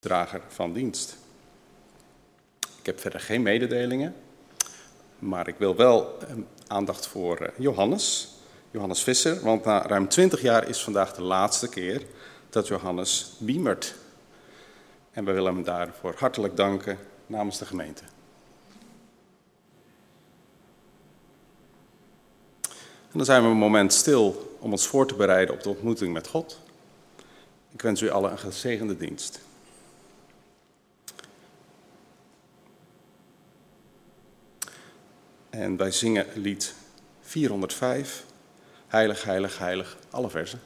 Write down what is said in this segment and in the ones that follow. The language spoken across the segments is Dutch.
drager van dienst. Ik heb verder geen mededelingen, maar ik wil wel eh, aandacht voor eh, Johannes, Johannes Visser, want na ruim 20 jaar is vandaag de laatste keer dat Johannes beamert. En we willen hem daarvoor hartelijk danken namens de gemeente. En dan zijn we een moment stil om ons voor te bereiden op de ontmoeting met God. Ik wens u allen een gezegende dienst. En wij zingen lied 405, Heilig, Heilig, Heilig, alle versen.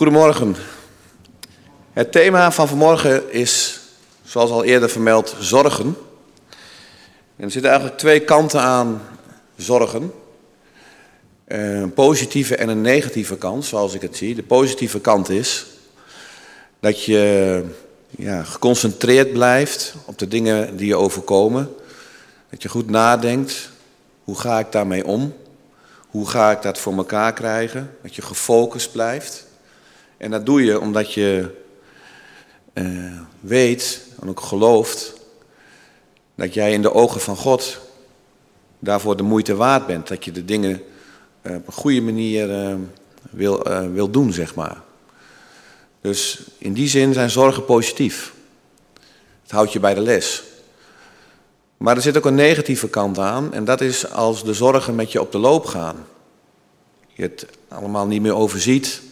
Goedemorgen. Het thema van vanmorgen is, zoals al eerder vermeld, zorgen. En er zitten eigenlijk twee kanten aan zorgen. Een positieve en een negatieve kant, zoals ik het zie. De positieve kant is dat je ja, geconcentreerd blijft op de dingen die je overkomen. Dat je goed nadenkt, hoe ga ik daarmee om? Hoe ga ik dat voor elkaar krijgen? Dat je gefocust blijft. En dat doe je omdat je uh, weet en ook gelooft dat jij in de ogen van God daarvoor de moeite waard bent. Dat je de dingen uh, op een goede manier uh, wil, wil doen, zeg maar. Dus in die zin zijn zorgen positief. Het houdt je bij de les. Maar er zit ook een negatieve kant aan en dat is als de zorgen met je op de loop gaan. je het allemaal niet meer overziet.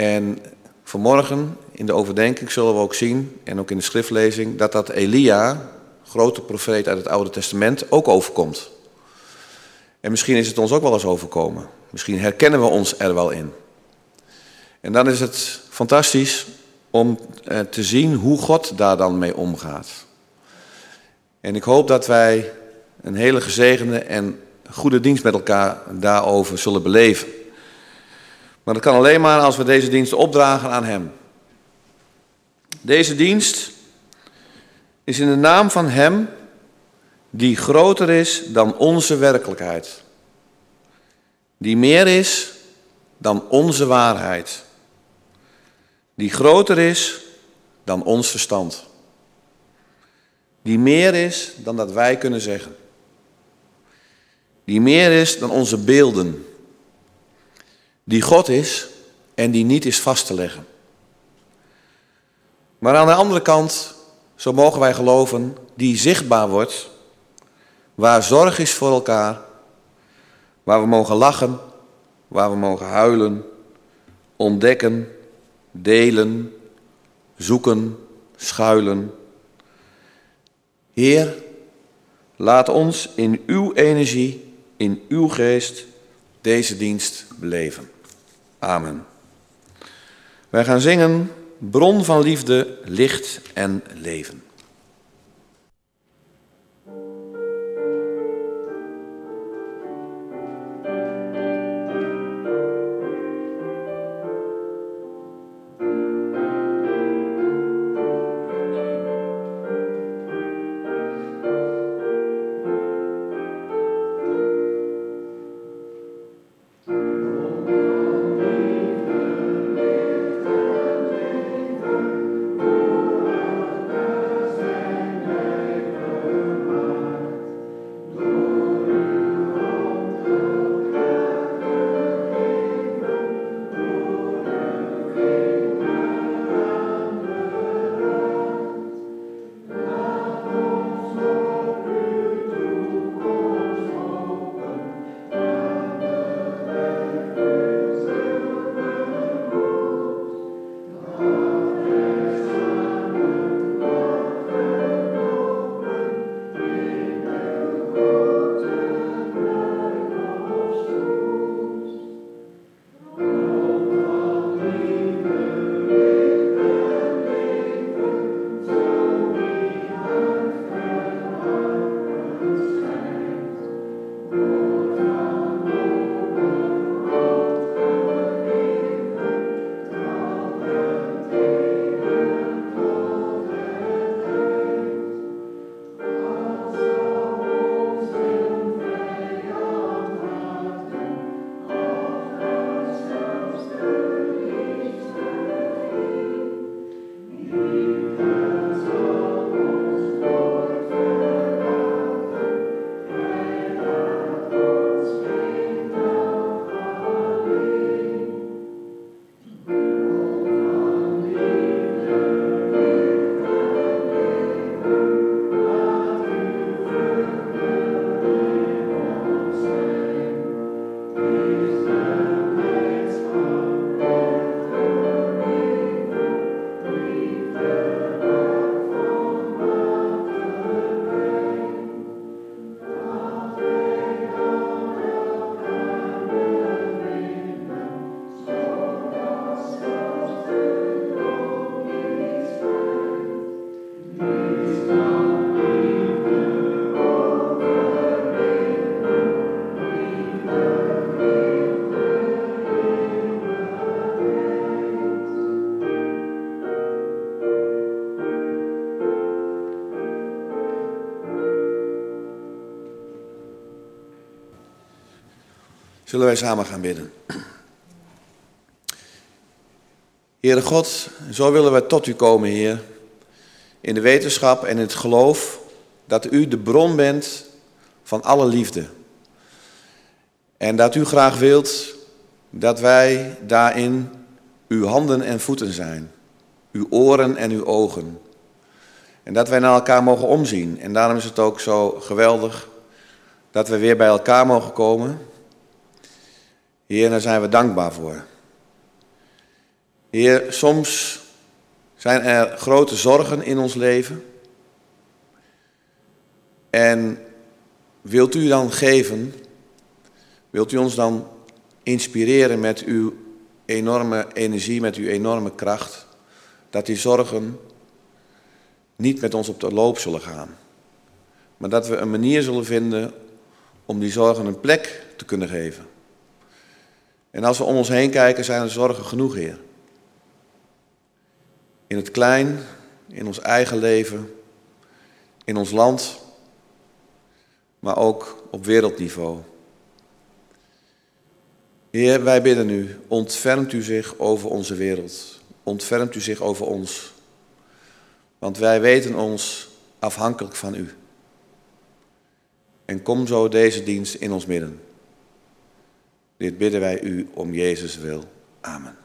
En vanmorgen in de overdenking zullen we ook zien, en ook in de schriftlezing, dat dat Elia, grote profeet uit het Oude Testament, ook overkomt. En misschien is het ons ook wel eens overkomen. Misschien herkennen we ons er wel in. En dan is het fantastisch om eh, te zien hoe God daar dan mee omgaat. En ik hoop dat wij een hele gezegende en goede dienst met elkaar daarover zullen beleven. Maar dat kan alleen maar als we deze dienst opdragen aan Hem. Deze dienst is in de naam van Hem die groter is dan onze werkelijkheid. Die meer is dan onze waarheid. Die groter is dan ons verstand. Die meer is dan dat wij kunnen zeggen. Die meer is dan onze beelden. Die God is en die niet is vast te leggen. Maar aan de andere kant, zo mogen wij geloven, die zichtbaar wordt, waar zorg is voor elkaar, waar we mogen lachen, waar we mogen huilen, ontdekken, delen, zoeken, schuilen. Heer, laat ons in uw energie, in uw geest deze dienst beleven. Amen. Wij gaan zingen, bron van liefde, licht en leven. Zullen wij samen gaan bidden? Heere God, zo willen wij tot u komen, Heer. In de wetenschap en in het geloof dat u de bron bent van alle liefde. En dat u graag wilt dat wij daarin uw handen en voeten zijn. Uw oren en uw ogen. En dat wij naar elkaar mogen omzien. En daarom is het ook zo geweldig dat we weer bij elkaar mogen komen Heer, daar zijn we dankbaar voor. Heer, soms zijn er grote zorgen in ons leven. En wilt u dan geven, wilt u ons dan inspireren met uw enorme energie, met uw enorme kracht, dat die zorgen niet met ons op de loop zullen gaan, maar dat we een manier zullen vinden om die zorgen een plek te kunnen geven. En als we om ons heen kijken, zijn er zorgen genoeg, Heer. In het klein, in ons eigen leven, in ons land, maar ook op wereldniveau. Heer, wij bidden u, ontfermt u zich over onze wereld. Ontfermt u zich over ons. Want wij weten ons afhankelijk van u. En kom zo deze dienst in ons midden. Dit bidden wij u om Jezus wil. Amen.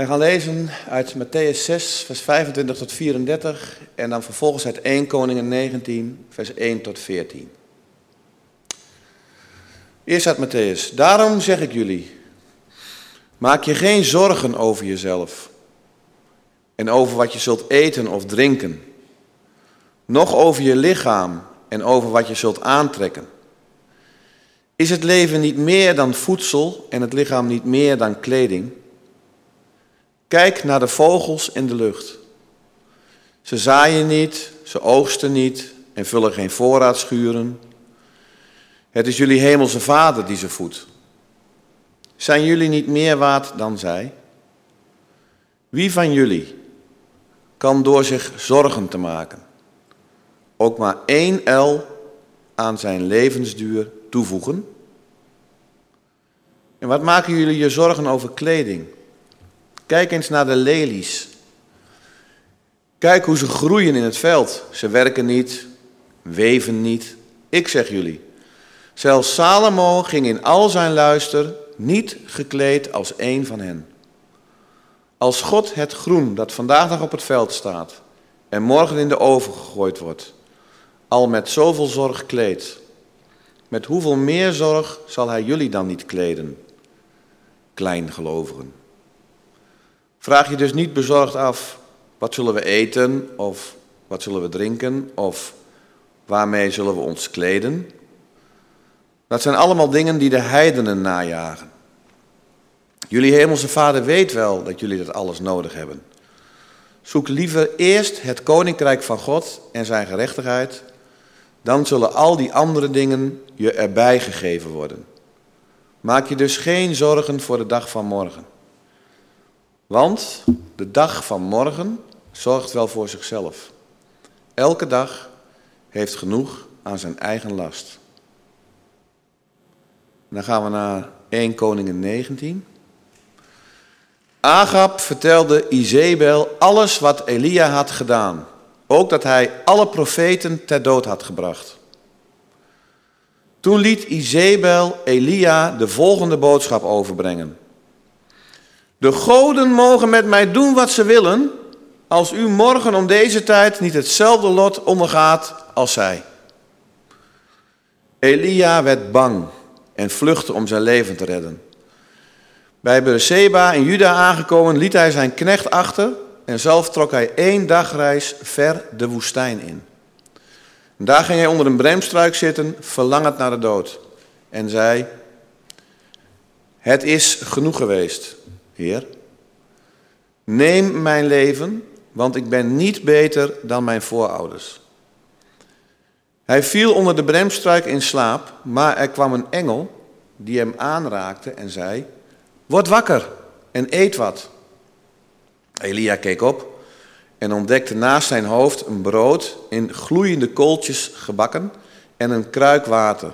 Wij gaan lezen uit Matthäus 6, vers 25 tot 34 en dan vervolgens uit 1 Koningen 19, vers 1 tot 14. Eerst uit Matthäus. Daarom zeg ik jullie, maak je geen zorgen over jezelf en over wat je zult eten of drinken, noch over je lichaam en over wat je zult aantrekken. Is het leven niet meer dan voedsel en het lichaam niet meer dan kleding? Kijk naar de vogels in de lucht. Ze zaaien niet, ze oogsten niet en vullen geen voorraadschuren. Het is jullie hemelse vader die ze voedt. Zijn jullie niet meer waard dan zij? Wie van jullie kan door zich zorgen te maken ook maar één el aan zijn levensduur toevoegen? En wat maken jullie je zorgen over kleding? Kijk eens naar de lelies. Kijk hoe ze groeien in het veld. Ze werken niet, weven niet. Ik zeg jullie. Zelfs Salomo ging in al zijn luister niet gekleed als een van hen. Als God het groen dat vandaag nog op het veld staat en morgen in de oven gegooid wordt, al met zoveel zorg kleedt, met hoeveel meer zorg zal hij jullie dan niet kleden, kleingelovigen? Vraag je dus niet bezorgd af, wat zullen we eten of wat zullen we drinken of waarmee zullen we ons kleden? Dat zijn allemaal dingen die de heidenen najagen. Jullie hemelse vader weet wel dat jullie dat alles nodig hebben. Zoek liever eerst het koninkrijk van God en zijn gerechtigheid, dan zullen al die andere dingen je erbij gegeven worden. Maak je dus geen zorgen voor de dag van morgen. Want de dag van morgen zorgt wel voor zichzelf. Elke dag heeft genoeg aan zijn eigen last. dan gaan we naar 1 Koningen 19. Agab vertelde Izebel alles wat Elia had gedaan. Ook dat hij alle profeten ter dood had gebracht. Toen liet Izebel Elia de volgende boodschap overbrengen. De goden mogen met mij doen wat ze willen, als u morgen om deze tijd niet hetzelfde lot ondergaat als zij. Elia werd bang en vluchtte om zijn leven te redden. Bij Beersheba in Juda aangekomen liet hij zijn knecht achter en zelf trok hij één dagreis ver de woestijn in. daar ging hij onder een bremstruik zitten, verlangend naar de dood. En zei, het is genoeg geweest, Heer. Neem mijn leven, want ik ben niet beter dan mijn voorouders. Hij viel onder de bremstruik in slaap, maar er kwam een engel die hem aanraakte en zei, word wakker en eet wat. Elia keek op en ontdekte naast zijn hoofd een brood in gloeiende kooltjes gebakken en een kruik water.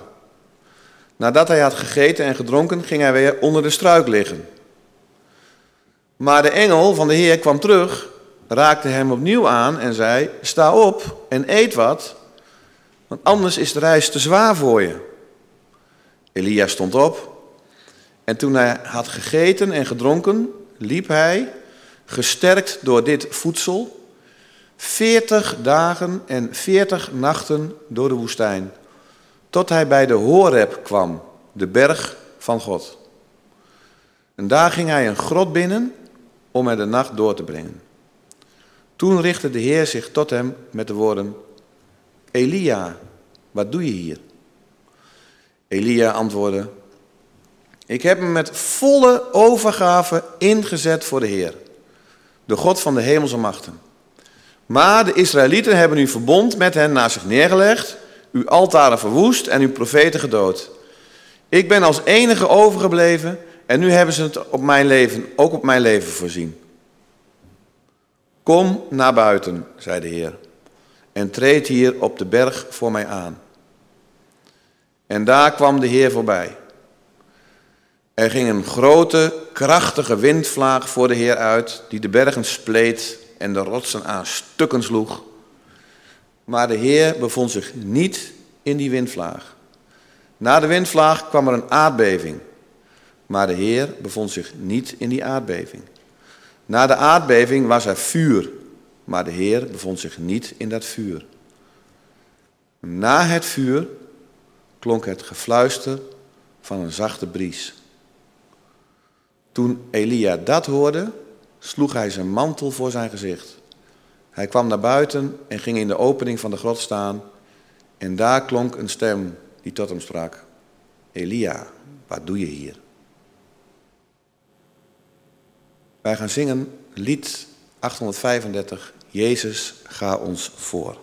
Nadat hij had gegeten en gedronken, ging hij weer onder de struik liggen. Maar de engel van de Heer kwam terug, raakte hem opnieuw aan en zei: Sta op en eet wat, want anders is de reis te zwaar voor je. Elia stond op en toen hij had gegeten en gedronken, liep hij, gesterkt door dit voedsel, veertig dagen en veertig nachten door de woestijn, tot hij bij de Horeb kwam, de berg van God. En daar ging hij een grot binnen om er de nacht door te brengen. Toen richtte de Heer zich tot hem met de woorden, Elia, wat doe je hier? Elia antwoordde, ik heb me met volle overgave ingezet voor de Heer, de God van de hemelse machten. Maar de Israëlieten hebben uw verbond met hen naar zich neergelegd, uw altaren verwoest en uw profeten gedood. Ik ben als enige overgebleven en nu hebben ze het op mijn leven, ook op mijn leven voorzien. Kom naar buiten, zei de Heer, en treed hier op de berg voor mij aan. En daar kwam de Heer voorbij. Er ging een grote, krachtige windvlaag voor de Heer uit, die de bergen spleet en de rotsen aan stukken sloeg. Maar de Heer bevond zich niet in die windvlaag. Na de windvlaag kwam er een aardbeving. Maar de Heer bevond zich niet in die aardbeving. Na de aardbeving was er vuur. Maar de Heer bevond zich niet in dat vuur. Na het vuur klonk het gefluister van een zachte bries. Toen Elia dat hoorde, sloeg hij zijn mantel voor zijn gezicht. Hij kwam naar buiten en ging in de opening van de grot staan. En daar klonk een stem die tot hem sprak. Elia, wat doe je hier? Wij gaan zingen lied 835, Jezus, ga ons voor.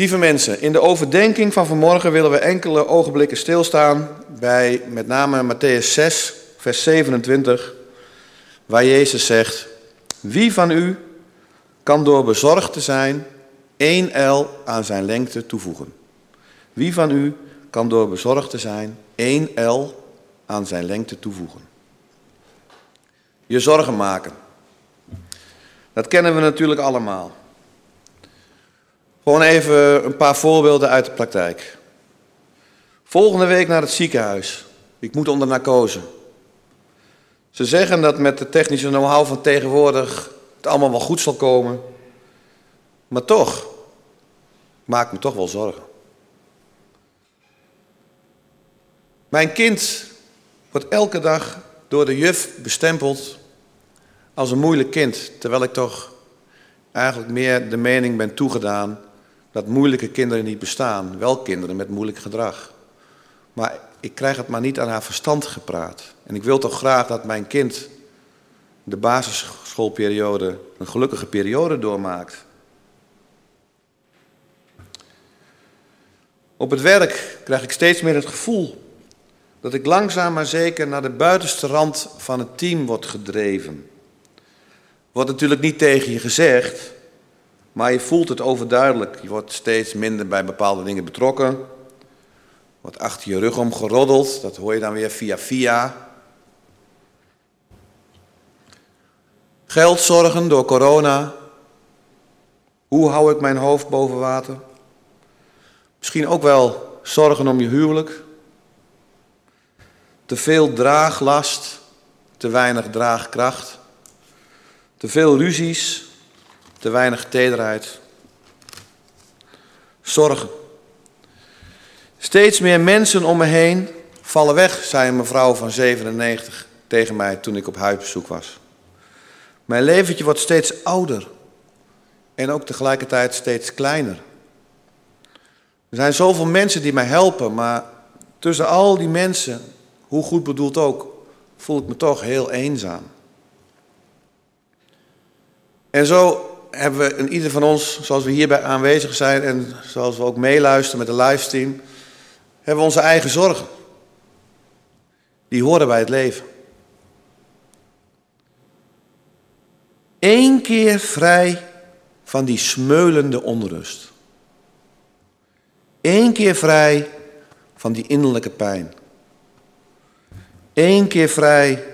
Lieve mensen, in de overdenking van vanmorgen willen we enkele ogenblikken stilstaan bij met name Matthäus 6, vers 27, waar Jezus zegt, wie van u kan door bezorgd te zijn één el aan zijn lengte toevoegen? Wie van u kan door bezorgd te zijn één el aan zijn lengte toevoegen? Je zorgen maken. Dat kennen we natuurlijk allemaal. Gewoon even een paar voorbeelden uit de praktijk. Volgende week naar het ziekenhuis. Ik moet onder narcose. Ze zeggen dat met de technische know-how van tegenwoordig het allemaal wel goed zal komen. Maar toch, maak me toch wel zorgen. Mijn kind wordt elke dag door de juf bestempeld als een moeilijk kind, terwijl ik toch eigenlijk meer de mening ben toegedaan dat moeilijke kinderen niet bestaan, wel kinderen met moeilijk gedrag. Maar ik krijg het maar niet aan haar verstand gepraat. En ik wil toch graag dat mijn kind de basisschoolperiode een gelukkige periode doormaakt. Op het werk krijg ik steeds meer het gevoel dat ik langzaam maar zeker naar de buitenste rand van het team word gedreven. Wordt natuurlijk niet tegen je gezegd, maar je voelt het overduidelijk. Je wordt steeds minder bij bepaalde dingen betrokken. Wordt achter je rug om geroddeld. Dat hoor je dan weer via via. Geldzorgen door corona. Hoe hou ik mijn hoofd boven water? Misschien ook wel zorgen om je huwelijk. Te veel draaglast, te weinig draagkracht. Te veel ruzies, te weinig tederheid. Zorgen. Steeds meer mensen om me heen vallen weg, zei een mevrouw van 97 tegen mij toen ik op huisbezoek was. Mijn leventje wordt steeds ouder en ook tegelijkertijd steeds kleiner. Er zijn zoveel mensen die mij helpen, maar tussen al die mensen, hoe goed bedoeld ook, voel ik me toch heel eenzaam. En zo hebben we in ieder van ons, zoals we hierbij aanwezig zijn en zoals we ook meeluisteren met de livestream, hebben we onze eigen zorgen. Die horen bij het leven. Eén keer vrij van die smeulende onrust. Eén keer vrij van die innerlijke pijn. Eén keer vrij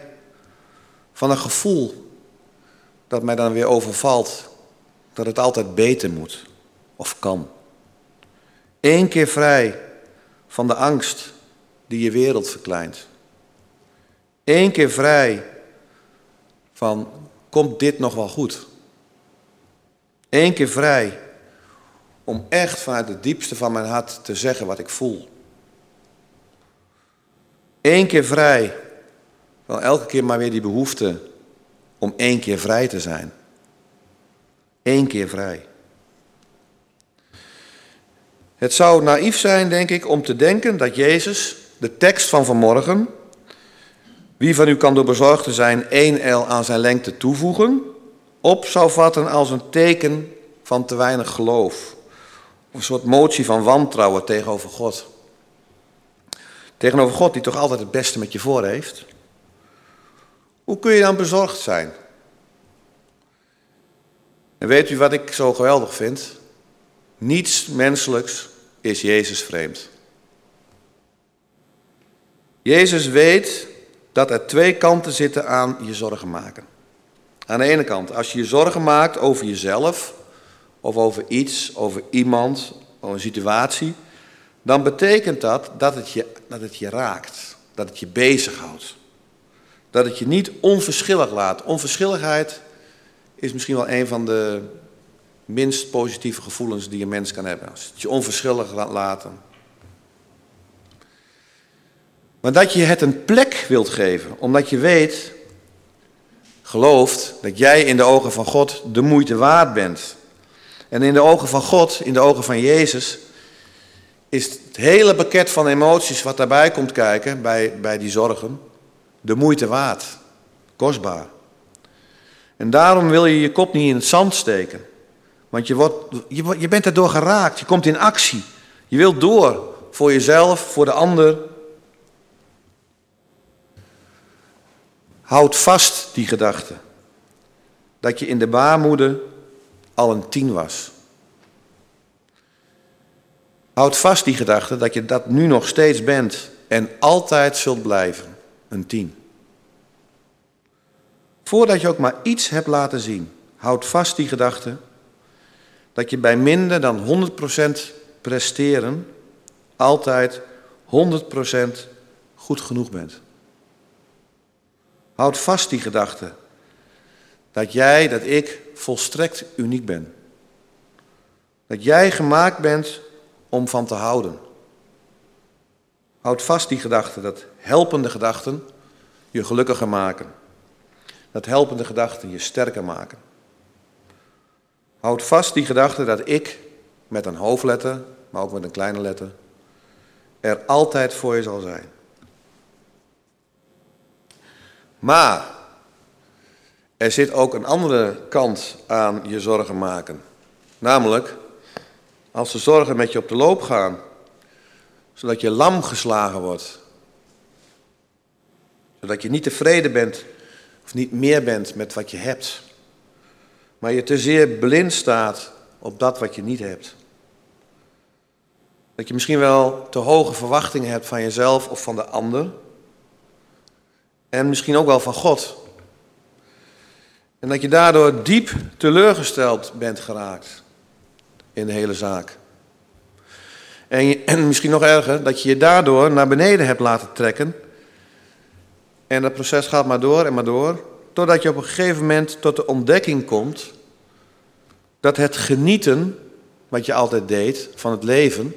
van een gevoel dat mij dan weer overvalt dat het altijd beter moet of kan. Eén keer vrij van de angst die je wereld verkleint. Eén keer vrij van komt dit nog wel goed? Eén keer vrij om echt vanuit het diepste van mijn hart te zeggen wat ik voel. Eén keer vrij van elke keer maar weer die behoefte om één keer vrij te zijn. Eén keer vrij. Het zou naïef zijn, denk ik, om te denken dat Jezus de tekst van vanmorgen, wie van u kan door bezorgd te zijn één el aan zijn lengte toevoegen, op zou vatten als een teken van te weinig geloof. Of een soort motie van wantrouwen tegenover God. Tegenover God die toch altijd het beste met je voor heeft. Hoe kun je dan bezorgd zijn? En weet u wat ik zo geweldig vind? Niets menselijks is Jezus vreemd. Jezus weet dat er twee kanten zitten aan je zorgen maken. Aan de ene kant, als je je zorgen maakt over jezelf, of over iets, over iemand, over een situatie, dan betekent dat dat het je, dat het je raakt, dat het je bezighoudt. Dat het je niet onverschillig laat. Onverschilligheid is misschien wel een van de minst positieve gevoelens die een mens kan hebben. Als het je onverschillig laat laten. Maar dat je het een plek wilt geven, omdat je weet, gelooft dat jij in de ogen van God de moeite waard bent. En in de ogen van God, in de ogen van Jezus, is het hele pakket van emoties wat daarbij komt kijken, bij, bij die zorgen, de moeite waard. Kostbaar. En daarom wil je je kop niet in het zand steken. Want je, wordt, je, bent erdoor geraakt, je komt in actie. Je wilt door voor jezelf, voor de ander. Houd vast die gedachte. Dat je in de baarmoeder al een tien was. Houd vast die gedachte dat je dat nu nog steeds bent en altijd zult blijven. Een tien. Voordat je ook maar iets hebt laten zien, houd vast die gedachte dat je bij minder dan 100% presteren altijd 100% goed genoeg bent. Houd vast die gedachte dat jij, dat ik volstrekt uniek ben. Dat jij gemaakt bent om van te houden. Houd vast die gedachte dat helpende gedachten je gelukkiger maken. Dat helpende gedachten je sterker maken. Houd vast die gedachte dat ik met een hoofdletter, maar ook met een kleine letter, er altijd voor je zal zijn. Maar er zit ook een andere kant aan je zorgen maken. Namelijk, als de zorgen met je op de loop gaan, zodat je lam geslagen wordt, zodat je niet tevreden bent of niet meer bent met wat je hebt, maar je te zeer blind staat op dat wat je niet hebt. Dat je misschien wel te hoge verwachtingen hebt van jezelf of van de ander. En misschien ook wel van God. En dat je daardoor diep teleurgesteld bent geraakt in de hele zaak. En, en misschien nog erger, dat je je daardoor naar beneden hebt laten trekken. En dat proces gaat maar door en maar door. Totdat je op een gegeven moment tot de ontdekking komt dat het genieten, wat je altijd deed, van het leven,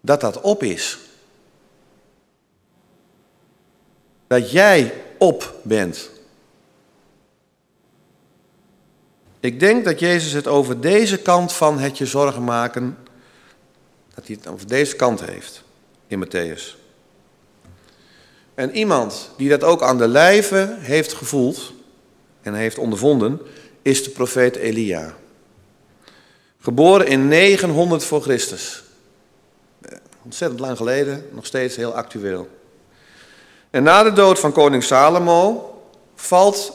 dat dat op is. Dat jij op bent. Ik denk dat Jezus het over deze kant van het je zorgen maken, dat hij het over deze kant heeft in Matthäus. En iemand die dat ook aan de lijve heeft gevoeld en heeft ondervonden, is de profeet Elia. Geboren in 900 voor Christus. Ontzettend lang geleden, nog steeds heel actueel. En na de dood van koning Salomo valt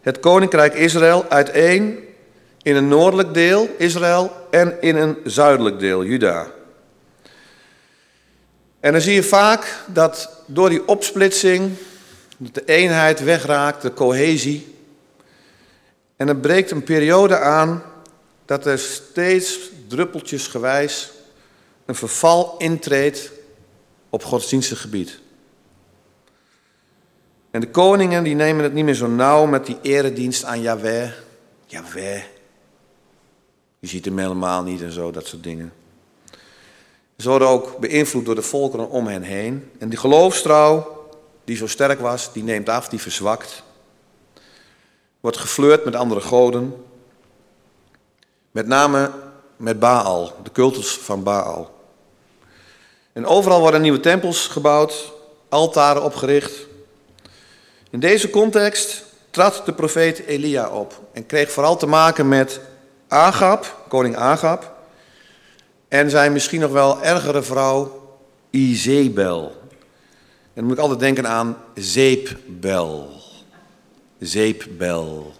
het koninkrijk Israël uiteen in een noordelijk deel, Israël, en in een zuidelijk deel, Juda. En dan zie je vaak dat door die opsplitsing de eenheid wegraakt, de cohesie. En er breekt een periode aan dat er steeds druppeltjesgewijs een verval intreedt op godsdienstig gebied. En de koningen die nemen het niet meer zo nauw met die eredienst aan Yahweh. Yahweh. Je ziet hem helemaal niet en zo, dat soort dingen. Ze worden ook beïnvloed door de volkeren om hen heen. En die geloofstrouw, die zo sterk was, die neemt af, die verzwakt. Wordt geflirt met andere goden. Met name met Baal, de cultus van Baal. En overal worden nieuwe tempels gebouwd, altaren opgericht. In deze context trad de profeet Elia op en kreeg vooral te maken met Agab, koning Agab, en zijn misschien nog wel ergere vrouw Izebel. En dan moet ik altijd denken aan zeepbel. Zeepbel.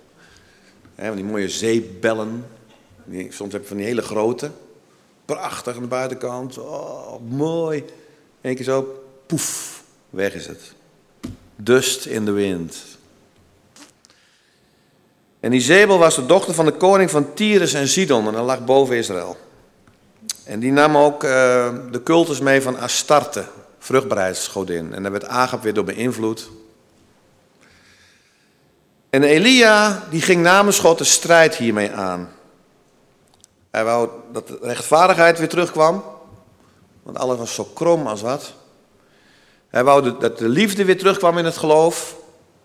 Die mooie zeepbellen. Soms heb je van die hele grote. Prachtig aan de buitenkant. Oh, mooi. Eén keer zo, poef, weg is het. Dust in de wind. En Izebel was de dochter van de koning van Tyrus en Sidon. En dat lag boven Israël. En die nam ook uh, de cultus mee van Astarte, vruchtbaarheidsgodin. En daar werd Agap weer door beïnvloed. En Elia, die ging namens God de strijd hiermee aan. Hij wou dat de rechtvaardigheid weer terugkwam. Want alles was zo krom als wat. Hij wou dat de liefde weer terugkwam in het geloof.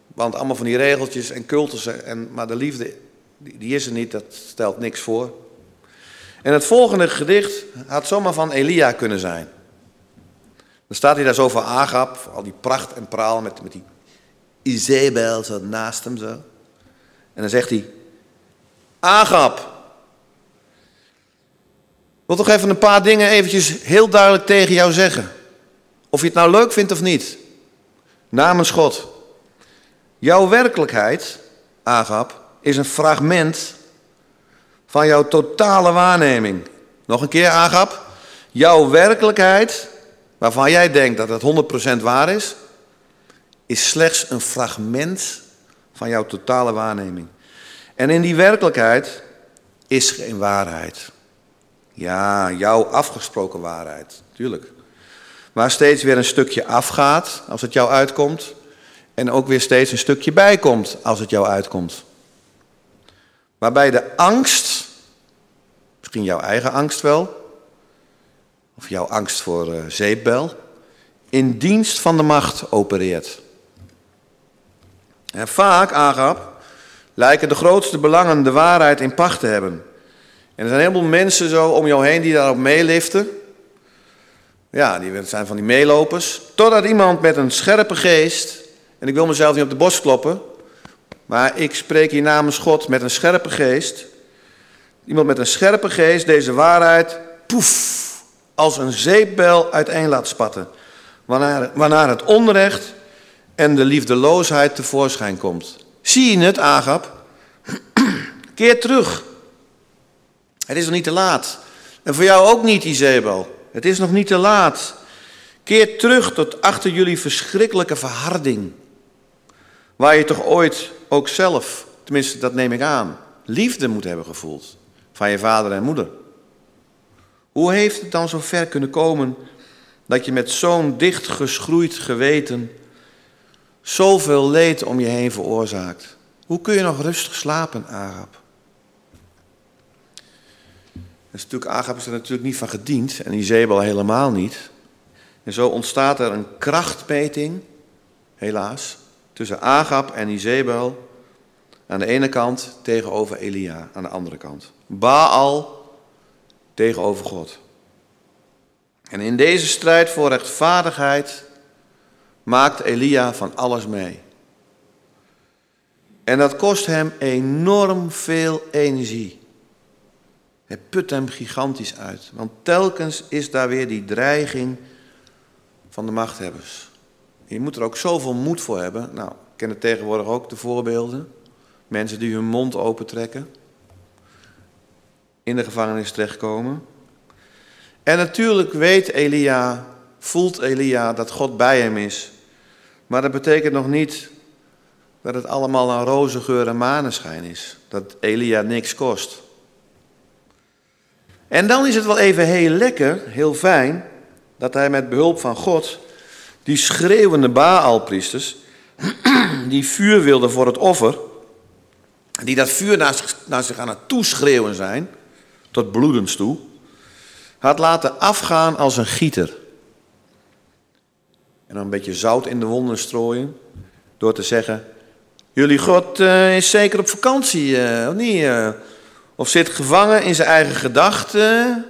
Want allemaal van die regeltjes en cultussen. En, maar de liefde, die, die is er niet, dat stelt niks voor. En het volgende gedicht had zomaar van Elia kunnen zijn. Dan staat hij daar zo voor Agap, al die pracht en praal met, met die Izebel zo naast hem zo. En dan zegt hij, Agap, wil toch even een paar dingen eventjes heel duidelijk tegen jou zeggen. Of je het nou leuk vindt of niet. Namens God. Jouw werkelijkheid, Agap, is een fragment van jouw totale waarneming. Nog een keer, Agap. Jouw werkelijkheid, waarvan jij denkt dat het 100% waar is, is slechts een fragment van jouw totale waarneming. En in die werkelijkheid is geen waarheid. Ja, jouw afgesproken waarheid, tuurlijk. Waar steeds weer een stukje afgaat als het jou uitkomt. En ook weer steeds een stukje bijkomt als het jou uitkomt. Waarbij de angst, misschien jouw eigen angst wel, of jouw angst voor uh, zeepbel, in dienst van de macht opereert. En vaak, Agap, lijken de grootste belangen de waarheid in pacht te hebben. En er zijn een heleboel mensen zo om jou heen die daarop meeliften. Ja, die zijn van die meelopers. Totdat iemand met een scherpe geest, en ik wil mezelf niet op de borst kloppen, maar ik spreek hier namens God met een scherpe geest. Iemand met een scherpe geest deze waarheid, poef, als een zeepbel uiteen laat spatten. Waarna, waarna het onrecht en de liefdeloosheid tevoorschijn komt. Zie je het, Agap? Keer terug. Het is nog niet te laat. En voor jou ook niet, Izebel. Het is nog niet te laat. Keer terug tot achter jullie verschrikkelijke verharding. Waar je toch ooit ook zelf, tenminste dat neem ik aan, liefde moet hebben gevoeld. Van je vader en moeder. Hoe heeft het dan zo ver kunnen komen dat je met zo'n dicht geschroeid geweten zoveel leed om je heen veroorzaakt? Hoe kun je nog rustig slapen, Agap? is natuurlijk, Agap is er natuurlijk niet van gediend en Izebel helemaal niet. En zo ontstaat er een krachtmeting, helaas, tussen Agap en Izebel aan de ene kant tegenover Elia aan de andere kant. Baal tegenover God. En in deze strijd voor rechtvaardigheid maakt Elia van alles mee. En dat kost hem enorm veel energie. Het put hem gigantisch uit. Want telkens is daar weer die dreiging van de machthebbers. Je moet er ook zoveel moed voor hebben. Nou, ik ken het tegenwoordig ook de voorbeelden. Mensen die hun mond opentrekken. In de gevangenis terechtkomen. En natuurlijk weet Elia, voelt Elia dat God bij hem is. Maar dat betekent nog niet dat het allemaal een roze geur en maneschijn is. Dat Elia niks kost. En dan is het wel even heel lekker, heel fijn, dat hij met behulp van God die schreeuwende Baalpriesters, die vuur wilden voor het offer, die dat vuur naar zich, naar aan het toeschreeuwen zijn, tot bloedens toe, had laten afgaan als een gieter. En dan een beetje zout in de wonden strooien, door te zeggen, jullie God uh, is zeker op vakantie, uh, of niet? Uh, of zit gevangen in zijn eigen gedachten?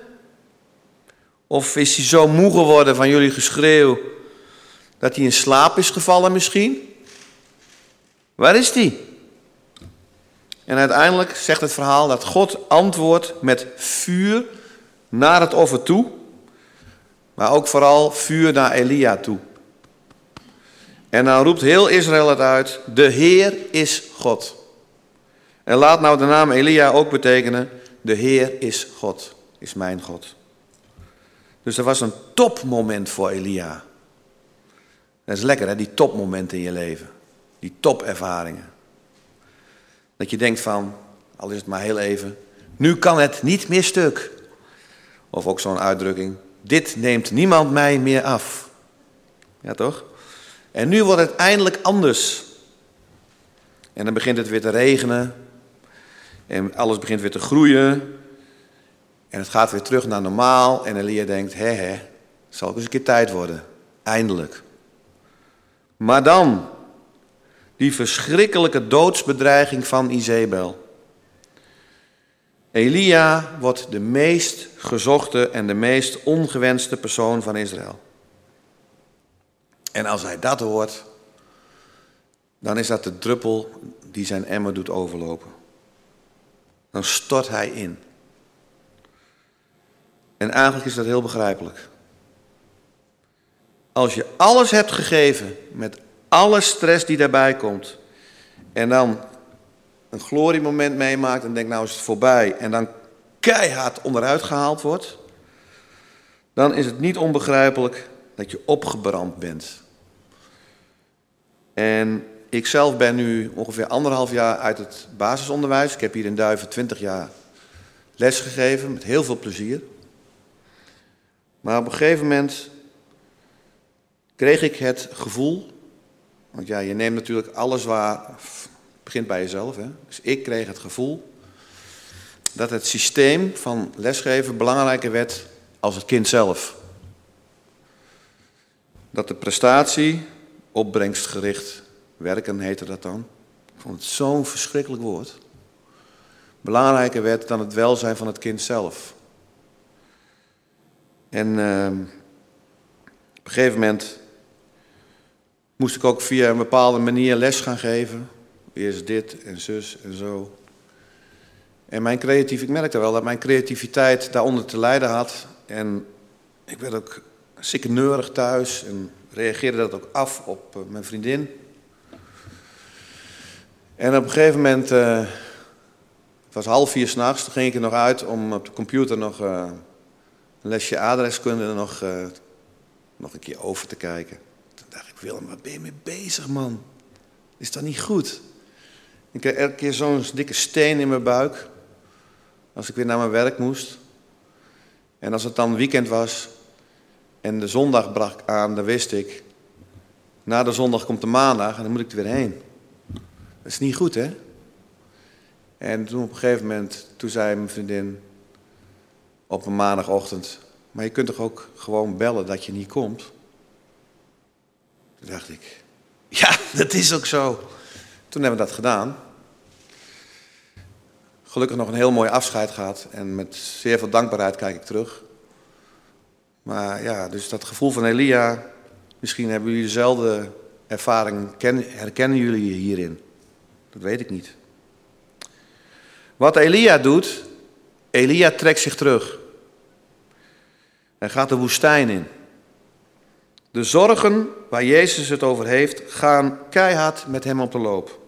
Of is hij zo moe geworden van jullie geschreeuw dat hij in slaap is gevallen misschien? Waar is hij? En uiteindelijk zegt het verhaal dat God antwoordt met vuur naar het offer toe, maar ook vooral vuur naar Elia toe. En dan roept heel Israël het uit: De Heer is God. En laat nou de naam Elia ook betekenen, de Heer is God, is mijn God. Dus er was een topmoment voor Elia. Dat is lekker hè, die topmomenten in je leven. Die topervaringen. Dat je denkt van, al is het maar heel even, nu kan het niet meer stuk. Of ook zo'n uitdrukking, dit neemt niemand mij meer af. Ja toch? En nu wordt het eindelijk anders. En dan begint het weer te regenen. En alles begint weer te groeien. En het gaat weer terug naar normaal. En Elia denkt, hè hè, zal ook eens een keer tijd worden. Eindelijk. Maar dan, die verschrikkelijke doodsbedreiging van Izebel. Elia wordt de meest gezochte en de meest ongewenste persoon van Israël. En als hij dat hoort, dan is dat de druppel die zijn emmer doet overlopen dan stort hij in. En eigenlijk is dat heel begrijpelijk. Als je alles hebt gegeven met alle stress die daarbij komt. En dan een gloriemoment meemaakt en denkt nou is het voorbij. En dan keihard onderuit gehaald wordt. Dan is het niet onbegrijpelijk dat je opgebrand bent. En ik zelf ben nu ongeveer anderhalf jaar uit het basisonderwijs. Ik heb hier in Duiven twintig jaar les gegeven met heel veel plezier. Maar op een gegeven moment kreeg ik het gevoel, want ja, je neemt natuurlijk alles waar, begint bij jezelf. Hè? Dus ik kreeg het gevoel dat het systeem van lesgeven belangrijker werd als het kind zelf. Dat de prestatie, opbrengstgericht werken heette dat dan. Ik vond het zo'n verschrikkelijk woord. Belangrijker werd dan het welzijn van het kind zelf. En uh, op een gegeven moment moest ik ook via een bepaalde manier les gaan geven. Eerst dit en zus en zo. En mijn creatief, ik merkte wel dat mijn creativiteit daaronder te lijden had. En ik werd ook neurig thuis en reageerde dat ook af op eh, mijn vriendin. En op een gegeven moment, uh, het was half vier s'nachts, toen ging ik er nog uit om op de computer nog uh, een lesje adreskunde nog, nog een keer over te kijken. Willem, waar ben je mee bezig, man? Is dat niet goed? Ik kreeg elke keer zo'n dikke steen in mijn buik. Als ik weer naar mijn werk moest. En als het dan weekend was en de zondag brak aan, dan wist ik. Na de zondag komt de maandag en dan moet ik er weer heen. Dat is niet goed, hè? En toen op een gegeven moment, toen zei mijn vriendin op een maandagochtend, maar je kunt toch ook gewoon bellen dat je niet komt? Dacht ik, ja, dat is ook zo. Toen hebben we dat gedaan. Gelukkig nog een heel mooi afscheid gehad en met zeer veel dankbaarheid kijk ik terug. Maar ja, dus dat gevoel van Elia, misschien hebben jullie dezelfde ervaring, herkennen jullie je hierin? Dat weet ik niet. Wat Elia doet, Elia trekt zich terug. Hij gaat de woestijn in. De zorgen waar Jezus het over heeft, gaan keihard met hem op de loop.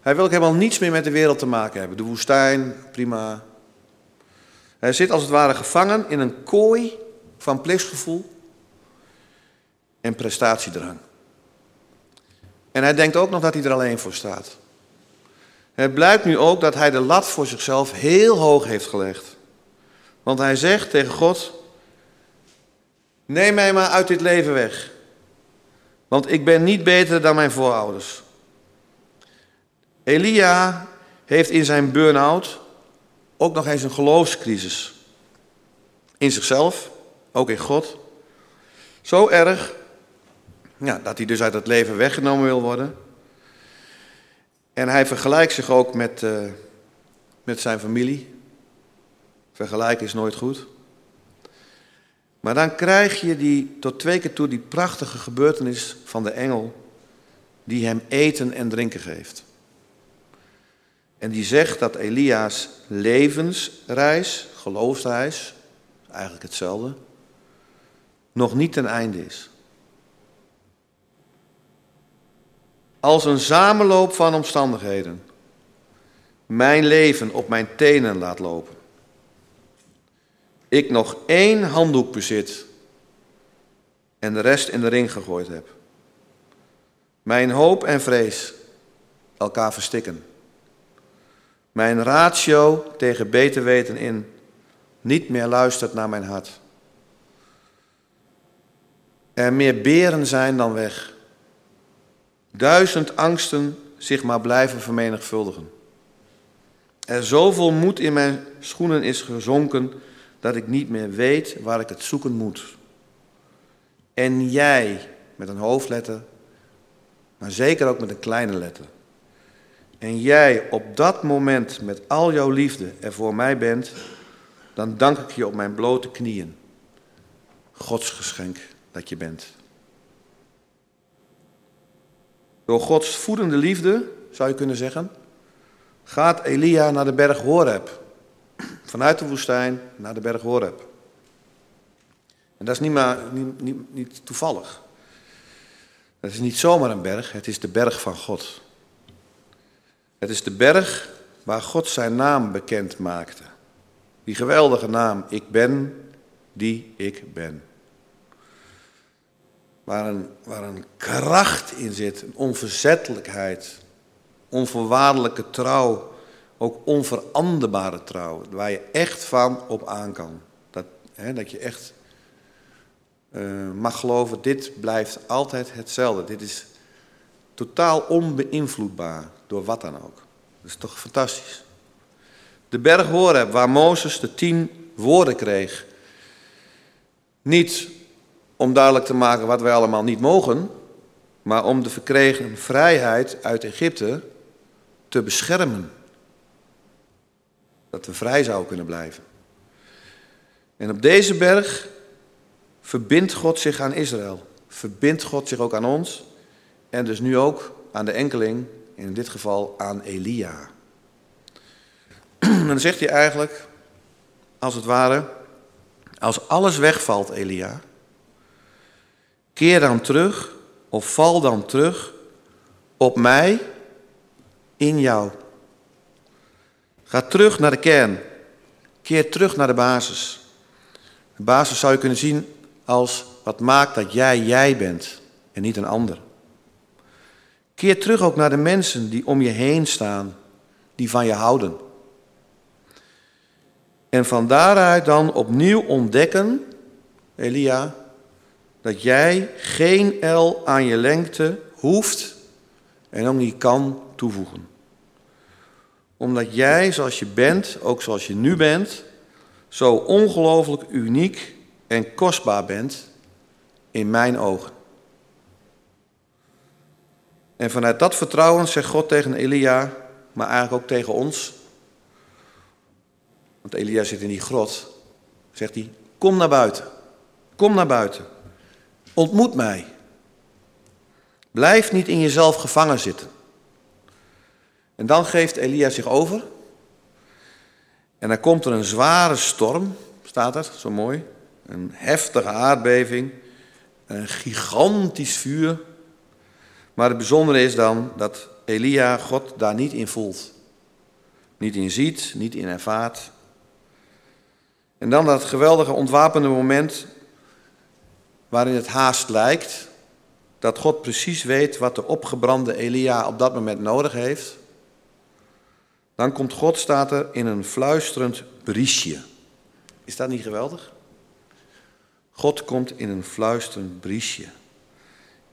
Hij wil ook helemaal niets meer met de wereld te maken hebben. De woestijn, prima. Hij zit als het ware gevangen in een kooi van plichtsgevoel en prestatiedrang. En hij denkt ook nog dat hij er alleen voor staat. Het blijkt nu ook dat hij de lat voor zichzelf heel hoog heeft gelegd. Want hij zegt tegen God: Neem mij maar uit dit leven weg. Want ik ben niet beter dan mijn voorouders. Elia heeft in zijn burn-out ook nog eens een geloofscrisis. In zichzelf, ook in God. Zo erg ja, dat hij dus uit het leven weggenomen wil worden. En hij vergelijkt zich ook met, uh, met zijn familie. Vergelijken is nooit goed. Maar dan krijg je die, tot twee keer toe die prachtige gebeurtenis van de engel die hem eten en drinken geeft. En die zegt dat Elia's levensreis, geloofsreis, eigenlijk hetzelfde, nog niet ten einde is. als een samenloop van omstandigheden mijn leven op mijn tenen laat lopen. Ik nog één handdoek bezit en de rest in de ring gegooid heb. Mijn hoop en vrees elkaar verstikken. Mijn ratio tegen beter weten in niet meer luistert naar mijn hart. Er meer beren zijn dan weg duizend angsten zich maar blijven vermenigvuldigen. Er zoveel moed in mijn schoenen is gezonken dat ik niet meer weet waar ik het zoeken moet. En jij, met een hoofdletter, maar zeker ook met een kleine letter. En jij op dat moment met al jouw liefde er voor mij bent, dan dank ik je op mijn blote knieën. Gods geschenk dat je bent. Door Gods voedende liefde, zou je kunnen zeggen, gaat Elia naar de berg Horeb. Vanuit de woestijn naar de berg Horeb. En dat is niet, maar, niet, niet, toevallig. Het is niet zomaar een berg, het is de berg van God. Het is de berg waar God zijn naam bekend maakte. Die geweldige naam, ik ben die ik ben. Waar een, waar een kracht in zit, een onverzettelijkheid, onvoorwaardelijke trouw, ook onveranderbare trouw, waar je echt van op aan kan. Dat, hè, dat je echt uh, mag geloven, dit blijft altijd hetzelfde. Dit is totaal onbeïnvloedbaar door wat dan ook. Dat is toch fantastisch. De berg Horeb, waar Mozes de tien woorden kreeg. Niet om duidelijk te maken wat wij allemaal niet mogen, maar om de verkregen vrijheid uit Egypte te beschermen. Dat we vrij zouden kunnen blijven. En op deze berg verbindt God zich aan Israël. Verbindt God zich ook aan ons. En dus nu ook aan de enkeling, in dit geval aan Elia. dan zegt hij eigenlijk, als het ware, als alles wegvalt, Elia, keer dan terug of val dan terug op mij in jou. Ga terug naar de kern. Keer terug naar de basis. De basis zou je kunnen zien als wat maakt dat jij jij bent en niet een ander. Keer terug ook naar de mensen die om je heen staan, die van je houden. En van daaruit dan opnieuw ontdekken, Elia, dat jij geen L aan je lengte hoeft en ook niet kan toevoegen. Omdat jij zoals je bent, ook zoals je nu bent, zo ongelooflijk uniek en kostbaar bent in mijn ogen. En vanuit dat vertrouwen zegt God tegen Elia, maar eigenlijk ook tegen ons. Want Elia zit in die grot. Zegt hij: Kom naar buiten. Kom naar buiten. Ontmoet mij. Blijf niet in jezelf gevangen zitten. En dan geeft Elia zich over. En dan komt er een zware storm, staat er, zo mooi. Een heftige aardbeving. Een gigantisch vuur. Maar het bijzondere is dan dat Elia God daar niet in voelt. Niet in ziet, niet in ervaart. En dan dat geweldige ontwapende moment waarin het haast lijkt dat God precies weet wat de opgebrande Elia op dat moment nodig heeft. Dan komt God, staat er, in een fluisterend briesje. Is dat niet geweldig? God komt in een fluisterend briesje.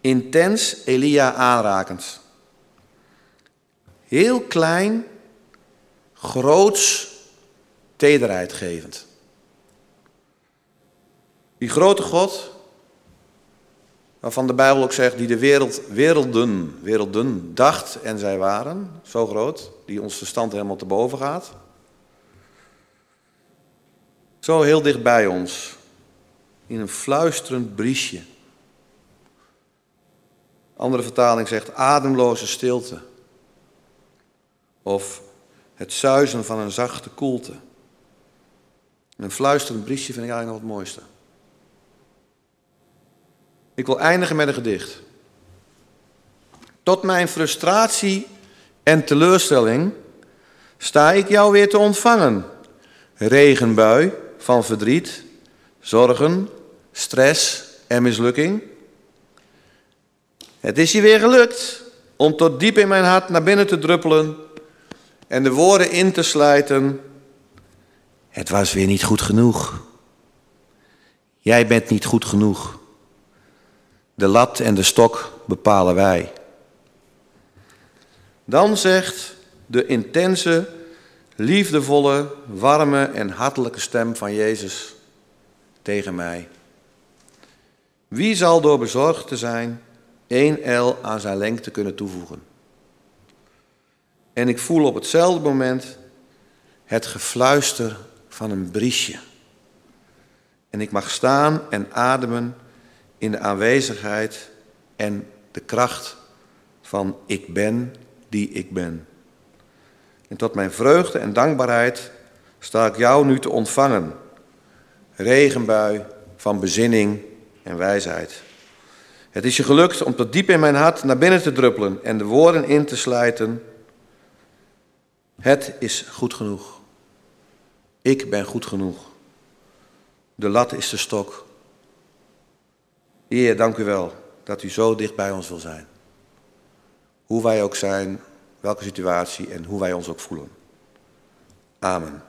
Intens Elia aanrakend. Heel klein, groots, tederheid gevend. Die grote God, waarvan de Bijbel ook zegt, die de wereld, werelden, werelden dacht en zij waren, zo groot, die ons verstand helemaal te boven gaat. Zo heel dicht bij ons, in een fluisterend briesje. Andere vertaling zegt ademloze stilte. Of het zuizen van een zachte koelte. Een fluisterend briesje vind ik eigenlijk nog het mooiste. Ik wil eindigen met een gedicht. Tot mijn frustratie en teleurstelling sta ik jou weer te ontvangen. Regenbui van verdriet, zorgen, stress en mislukking. Het is je weer gelukt om tot diep in mijn hart naar binnen te druppelen en de woorden in te slijten. Het was weer niet goed genoeg. Jij bent niet goed genoeg. De lat en de stok bepalen wij. Dan zegt de intense, liefdevolle, warme en hartelijke stem van Jezus tegen mij. Wie zal door bezorgd te zijn één L aan zijn lengte kunnen toevoegen? En ik voel op hetzelfde moment het gefluister van een briesje. En ik mag staan en ademen in de aanwezigheid en de kracht van ik ben die ik ben. En tot mijn vreugde en dankbaarheid sta ik jou nu te ontvangen. Regenbui van bezinning en wijsheid. Het is je gelukt om tot diep in mijn hart naar binnen te druppelen en de woorden in te slijten. Het is goed genoeg. Ik ben goed genoeg. De lat is de stok. Heer, dank u wel dat u zo dicht bij ons wil zijn. Hoe wij ook zijn, welke situatie en hoe wij ons ook voelen. Amen.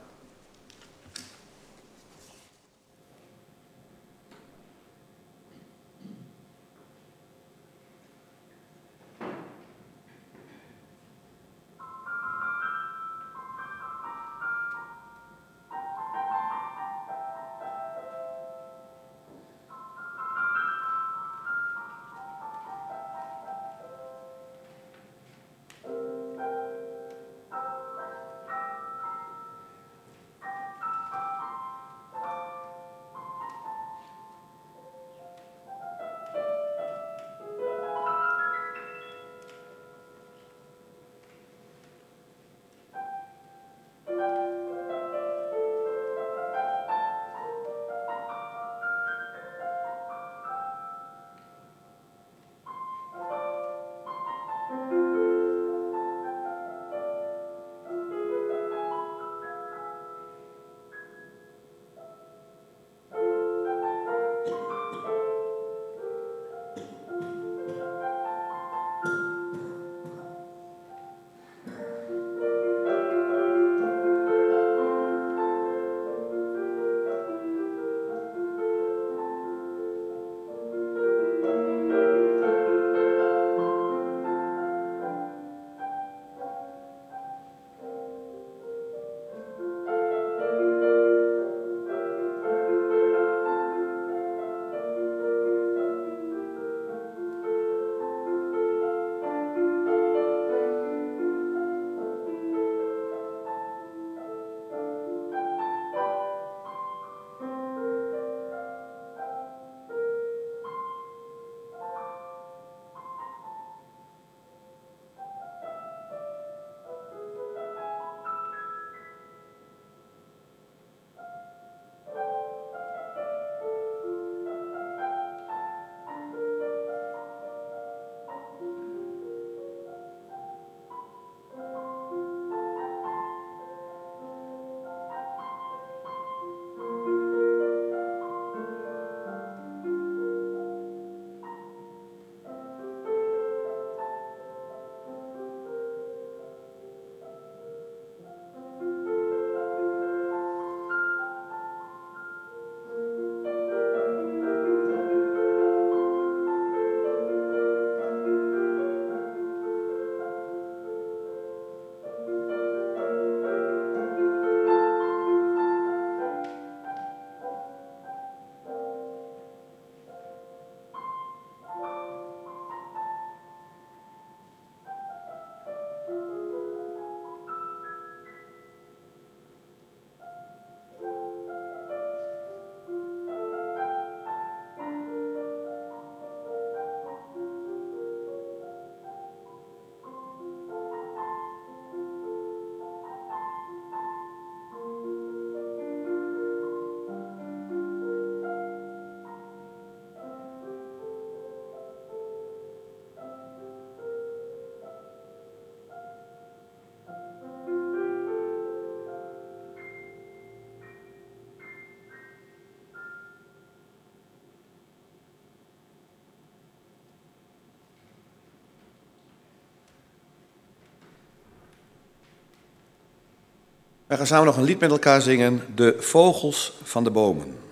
We gaan samen nog een lied met elkaar zingen, De Vogels van de Bomen.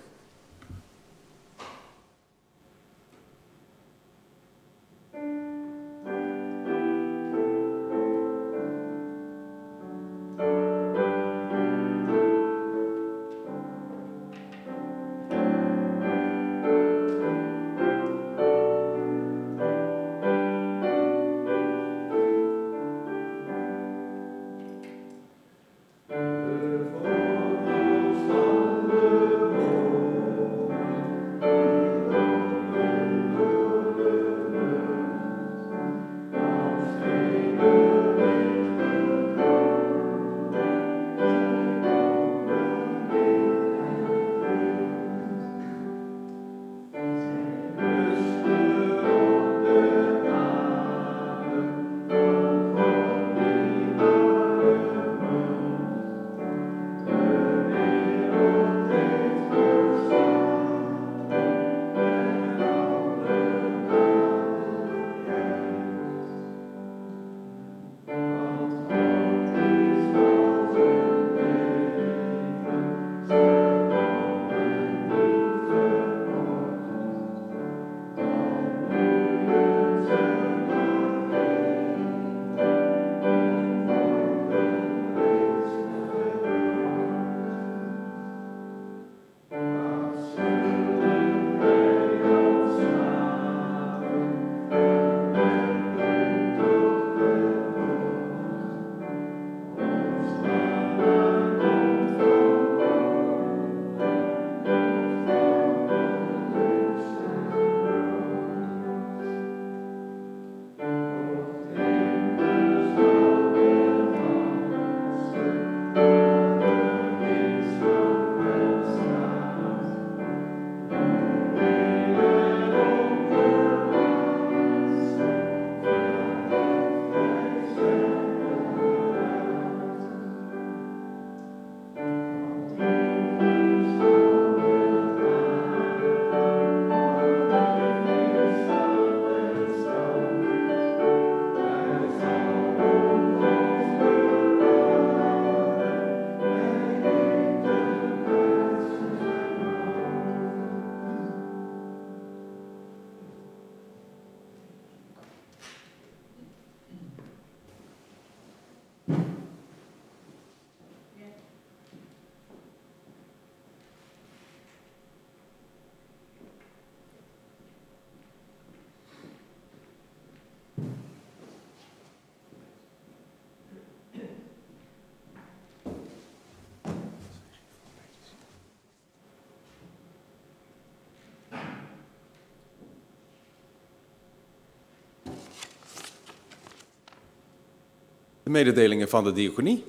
Mededelingen van de diaconie.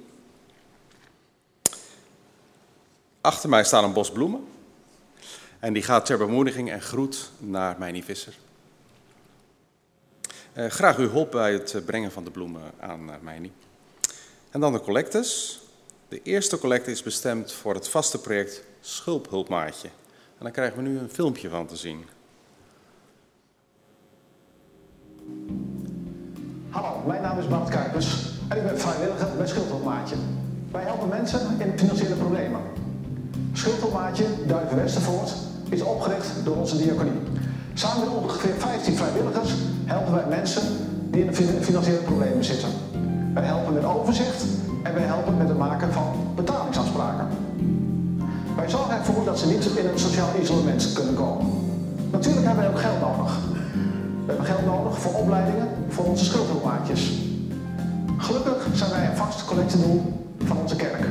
Achter mij staat een bos bloemen. En die gaat ter bemoediging en groet naar Mijnie Visser. Uh, graag uw hulp bij het brengen van de bloemen aan uh, Mijnie. En dan de collectes. De eerste collecte is bestemd voor het vaste project Schulphulpmaatje. En daar krijgen we nu een filmpje van te zien. Mensen in financiële problemen. Schulphulpmaatje Duiven Westervoort is opgericht door onze diaconie. Samen met ongeveer 15 vrijwilligers helpen wij mensen die in financiële problemen zitten. Wij helpen met overzicht en wij helpen met het maken van betalingsafspraken. Wij zorgen ervoor dat ze niet in een sociaal isolement kunnen komen. Natuurlijk hebben wij ook geld nodig. We hebben geld nodig voor opleidingen voor onze schuldhulpmaatjes. Gelukkig zijn wij een vast collectiedoel van onze kerk.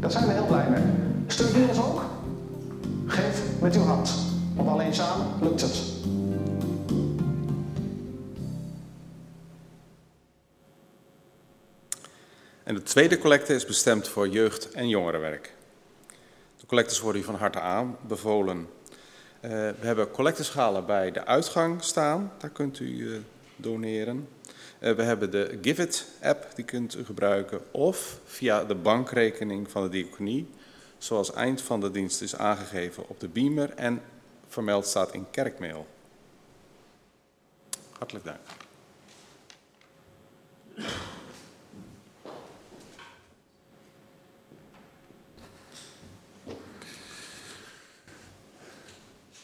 Daar zijn we heel blij mee. Steunt u ons ook? Geef met uw hand, want alleen samen lukt het. En de tweede collecte is bestemd voor jeugd- en jongerenwerk. De collectes worden u van harte aanbevolen. Uh, we hebben collecteschalen bij de uitgang staan, daar kunt u uh, doneren. Uh, we hebben de Give It app, die kunt u gebruiken. Of via de bankrekening van de diaconie, zoals eind van de dienst is aangegeven op de beamer en vermeld staat in kerkmail. Hartelijk dank.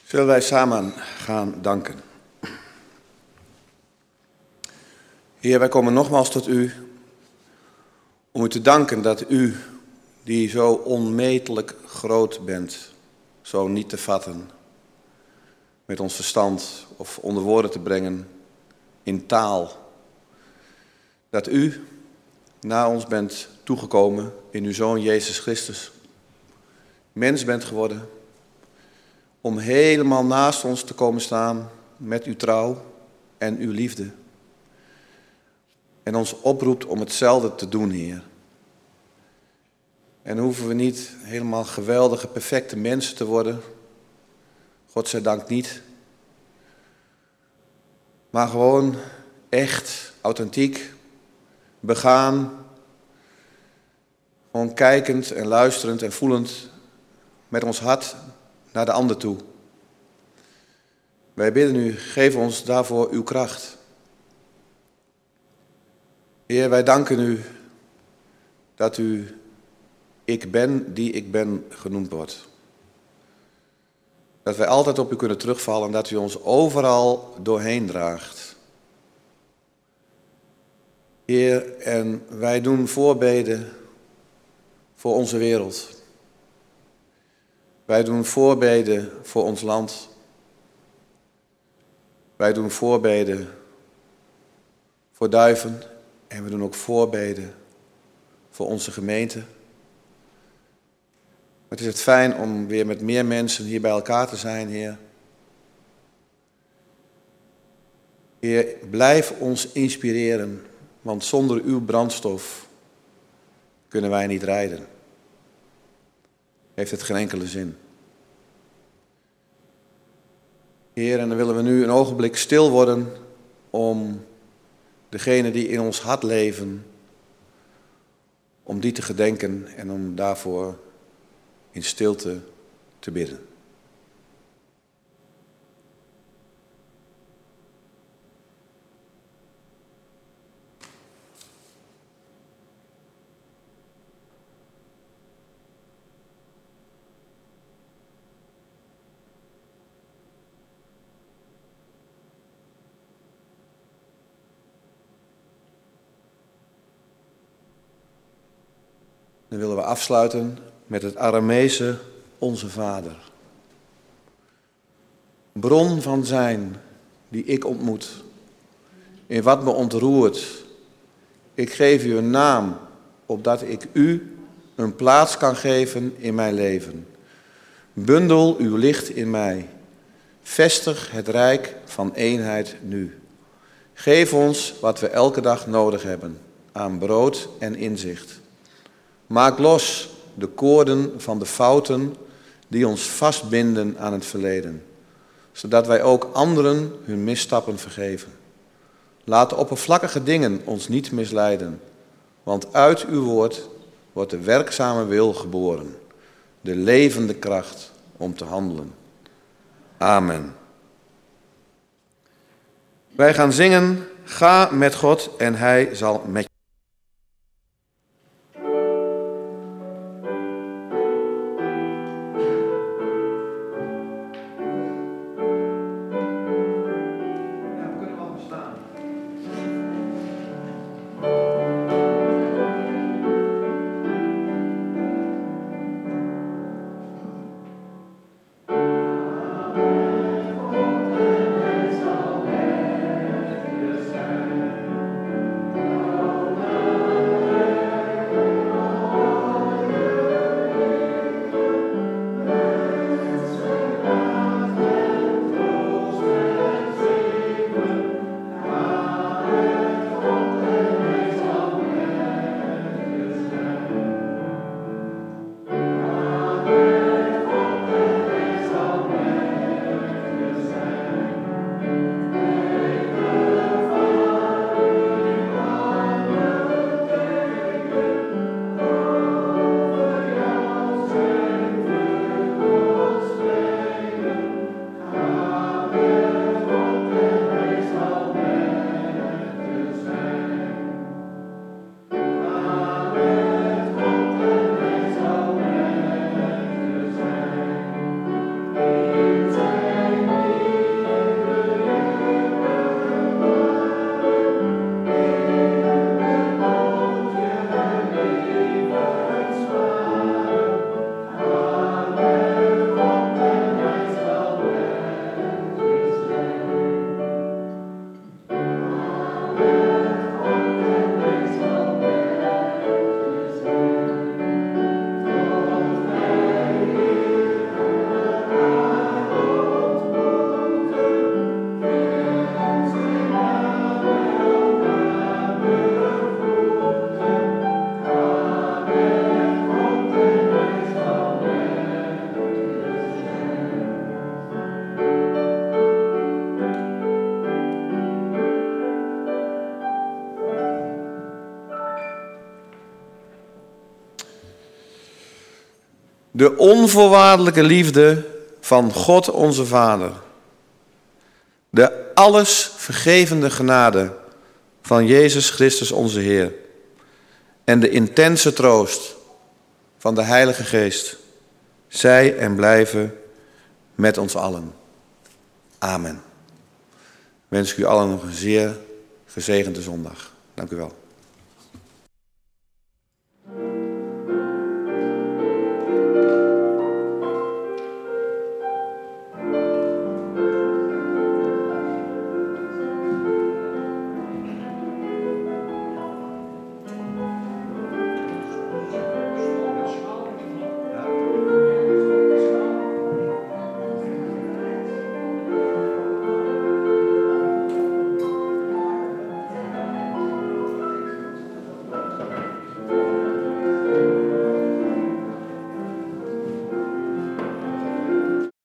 Zullen wij samen gaan danken? Heer, wij komen nogmaals tot u om u te danken dat u, die zo onmetelijk groot bent, zo niet te vatten, met ons verstand of onder woorden te brengen in taal, dat u naar ons bent toegekomen in uw Zoon Jezus Christus, mens bent geworden om helemaal naast ons te komen staan met uw trouw en uw liefde. En ons oproept om hetzelfde te doen, Heer. En hoeven we niet helemaal geweldige, perfecte mensen te worden. God zij dank niet. Maar gewoon echt, authentiek, begaan. Gewoon kijkend en luisterend en voelend met ons hart naar de ander toe. Wij bidden u, geef ons daarvoor uw kracht. Heer, wij danken u dat u ik ben die ik ben genoemd wordt. Dat wij altijd op u kunnen terugvallen en dat u ons overal doorheen draagt. Heer, en wij doen voorbeden voor onze wereld. Wij doen voorbeden voor ons land. Wij doen voorbeden voor duiven en we doen ook voorbeden voor onze gemeente. Het is het fijn om weer met meer mensen hier bij elkaar te zijn, Heer. Heer, blijf ons inspireren, want zonder uw brandstof kunnen wij niet rijden. Heeft het geen enkele zin. Heer, en dan willen we nu een ogenblik stil worden om degene die in ons hart leven, om die te gedenken en om daarvoor in stilte te bidden. Dan willen we afsluiten met het Aramese Onze Vader. Bron van zijn die ik ontmoet, in wat me ontroert. Ik geef u een naam, opdat ik u een plaats kan geven in mijn leven. Bundel uw licht in mij. Vestig het rijk van eenheid nu. Geef ons wat we elke dag nodig hebben. aan brood en inzicht. Maak los de koorden van de fouten die ons vastbinden aan het verleden, zodat wij ook anderen hun misstappen vergeven. Laat de oppervlakkige dingen ons niet misleiden, want uit uw woord wordt de werkzame wil geboren, de levende kracht om te handelen. Amen. Wij gaan zingen, ga met God en hij zal met De onvoorwaardelijke liefde van God onze Vader. De alles vergevende genade van Jezus Christus onze Heer. En de intense troost van de Heilige Geest. Zij en blijven met ons allen. Amen. Wens ik u allen nog een zeer gezegende zondag. Dank u wel.